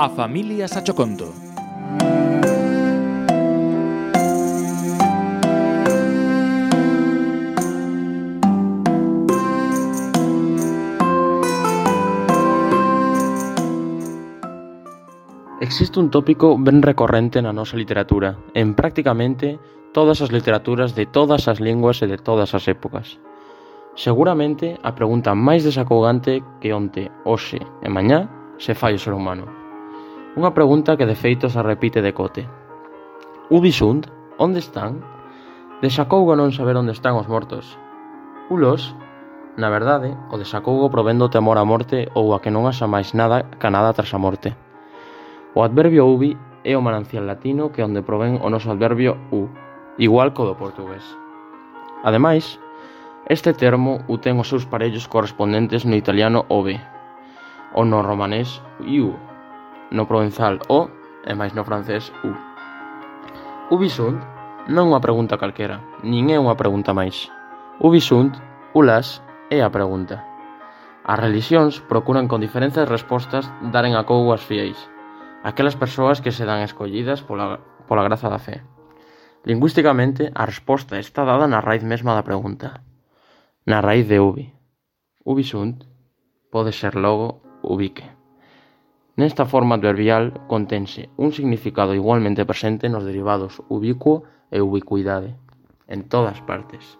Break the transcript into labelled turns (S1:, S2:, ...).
S1: A familia Sachoconto.
S2: Existe un tópico ben recorrente na nosa literatura, en prácticamente todas as literaturas de todas as linguas e de todas as épocas. Seguramente a pregunta máis desacogante que onte, hoxe e mañá se fai o ser humano. Unha pregunta que de feito se repite de cote. Ubisunt, onde están? Desacougo non saber onde están os mortos. Ulos, na verdade, o desacougo provén provendo temor á morte ou a que non haxa máis nada ca nada tras a morte. O adverbio ubi é o manancial latino que onde provén o noso adverbio u, igual co do portugués. Ademais, este termo u ten os seus parellos correspondentes no italiano ove, ou no romanés iu, no provenzal O e máis no francés U. O Bisunt non é unha pregunta calquera, nin é unha pregunta máis. O Bisunt, Ulas, é a pregunta. As relixións procuran con diferentes respostas daren a cougo as fieis, aquelas persoas que se dan escollidas pola, pola graza da fe. Lingüísticamente, a resposta está dada na raíz mesma da pregunta. Na raíz de ubi. Ubi sunt pode ser logo ubique. Nesta forma adverbial contense un significado igualmente presente nos derivados ubicuo e ubicuidade, en todas partes.